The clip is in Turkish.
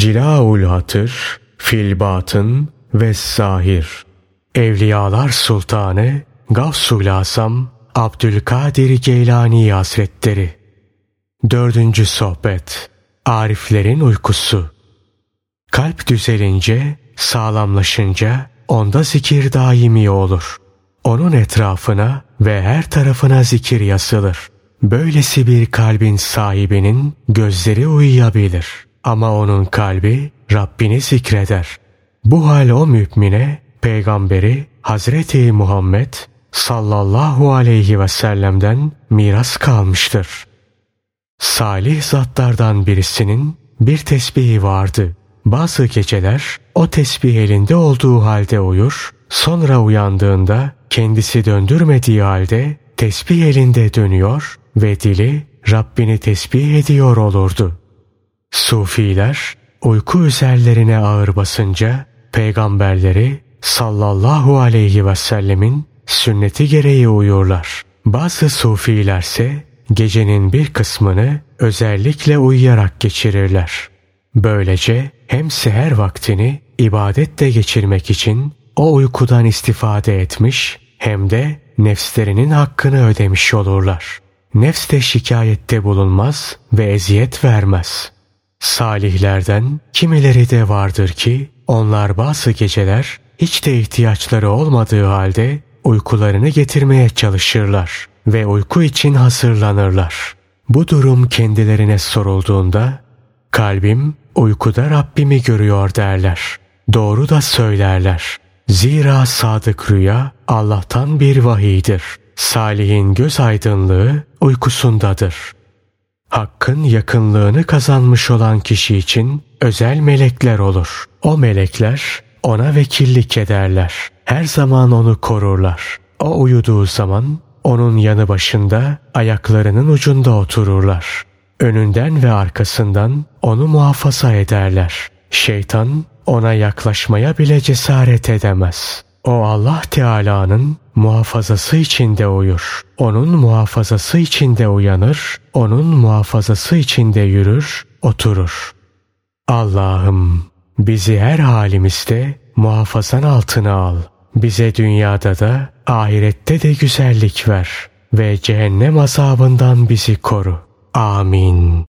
Cilaul Hatır, Filbatın ve Zahir. Evliyalar Sultanı Gavsul Asam Abdülkadir Geylani Hazretleri. Dördüncü sohbet. Ariflerin uykusu. Kalp düzelince, sağlamlaşınca onda zikir daimi olur. Onun etrafına ve her tarafına zikir yasılır. Böylesi bir kalbin sahibinin gözleri uyuyabilir. Ama onun kalbi Rabbini zikreder. Bu hal o mümine peygamberi Hazreti Muhammed sallallahu aleyhi ve sellem'den miras kalmıştır. Salih zatlardan birisinin bir tesbihi vardı. Bazı geceler o tesbih elinde olduğu halde uyur, sonra uyandığında kendisi döndürmediği halde tesbih elinde dönüyor ve dili Rabbini tesbih ediyor olurdu. Sufiler uyku üzerlerine ağır basınca peygamberleri sallallahu aleyhi ve sellemin sünneti gereği uyurlar. Bazı sufilerse gecenin bir kısmını özellikle uyuyarak geçirirler. Böylece hem seher vaktini ibadetle geçirmek için o uykudan istifade etmiş hem de nefslerinin hakkını ödemiş olurlar. Nefs de şikayette bulunmaz ve eziyet vermez. Salihlerden kimileri de vardır ki onlar bazı geceler hiç de ihtiyaçları olmadığı halde uykularını getirmeye çalışırlar ve uyku için hazırlanırlar. Bu durum kendilerine sorulduğunda kalbim uykuda Rabbimi görüyor derler. Doğru da söylerler. Zira sadık rüya Allah'tan bir vahiydir. Salihin göz aydınlığı uykusundadır. Hakkın yakınlığını kazanmış olan kişi için özel melekler olur. O melekler ona vekillik ederler. Her zaman onu korurlar. O uyuduğu zaman onun yanı başında ayaklarının ucunda otururlar. Önünden ve arkasından onu muhafaza ederler. Şeytan ona yaklaşmaya bile cesaret edemez. O Allah Teala'nın muhafazası içinde uyur. Onun muhafazası içinde uyanır. Onun muhafazası içinde yürür, oturur. Allah'ım bizi her halimizde muhafazan altına al. Bize dünyada da ahirette de güzellik ver ve cehennem azabından bizi koru. Amin.